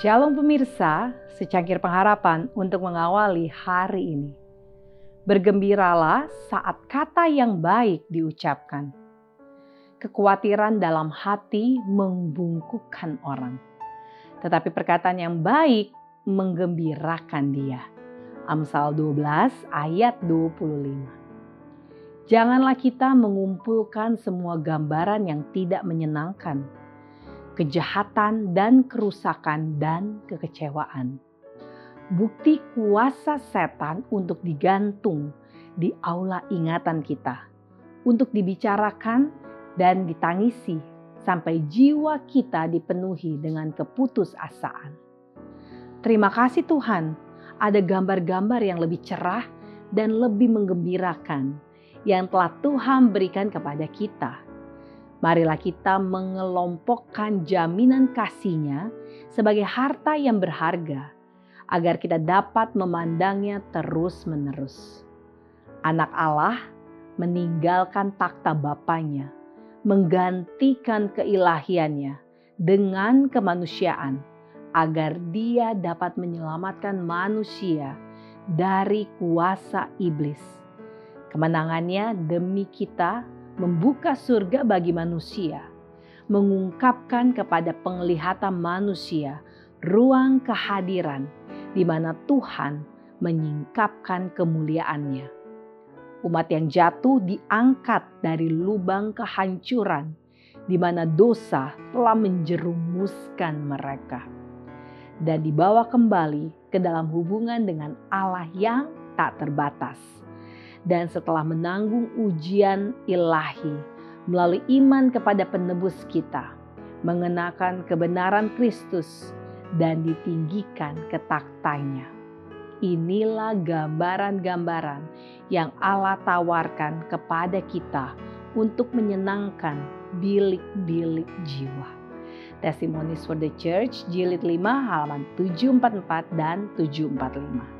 Shalom pemirsa, secangkir pengharapan untuk mengawali hari ini. Bergembiralah saat kata yang baik diucapkan. Kekhawatiran dalam hati membungkukkan orang. Tetapi perkataan yang baik menggembirakan dia. Amsal 12 ayat 25. Janganlah kita mengumpulkan semua gambaran yang tidak menyenangkan kejahatan dan kerusakan dan kekecewaan. Bukti kuasa setan untuk digantung di aula ingatan kita, untuk dibicarakan dan ditangisi sampai jiwa kita dipenuhi dengan keputusasaan. Terima kasih Tuhan, ada gambar-gambar yang lebih cerah dan lebih menggembirakan yang telah Tuhan berikan kepada kita Marilah kita mengelompokkan jaminan kasihnya sebagai harta yang berharga agar kita dapat memandangnya terus-menerus. Anak Allah meninggalkan takhta bapaknya, menggantikan keilahiannya dengan kemanusiaan agar dia dapat menyelamatkan manusia dari kuasa iblis. Kemenangannya demi kita membuka surga bagi manusia, mengungkapkan kepada penglihatan manusia ruang kehadiran di mana Tuhan menyingkapkan kemuliaannya. Umat yang jatuh diangkat dari lubang kehancuran di mana dosa telah menjerumuskan mereka dan dibawa kembali ke dalam hubungan dengan Allah yang tak terbatas dan setelah menanggung ujian ilahi melalui iman kepada penebus kita, mengenakan kebenaran Kristus dan ditinggikan ke taktanya. Inilah gambaran-gambaran yang Allah tawarkan kepada kita untuk menyenangkan bilik-bilik jiwa. Testimonies for the Church jilid 5 halaman 744 dan 745.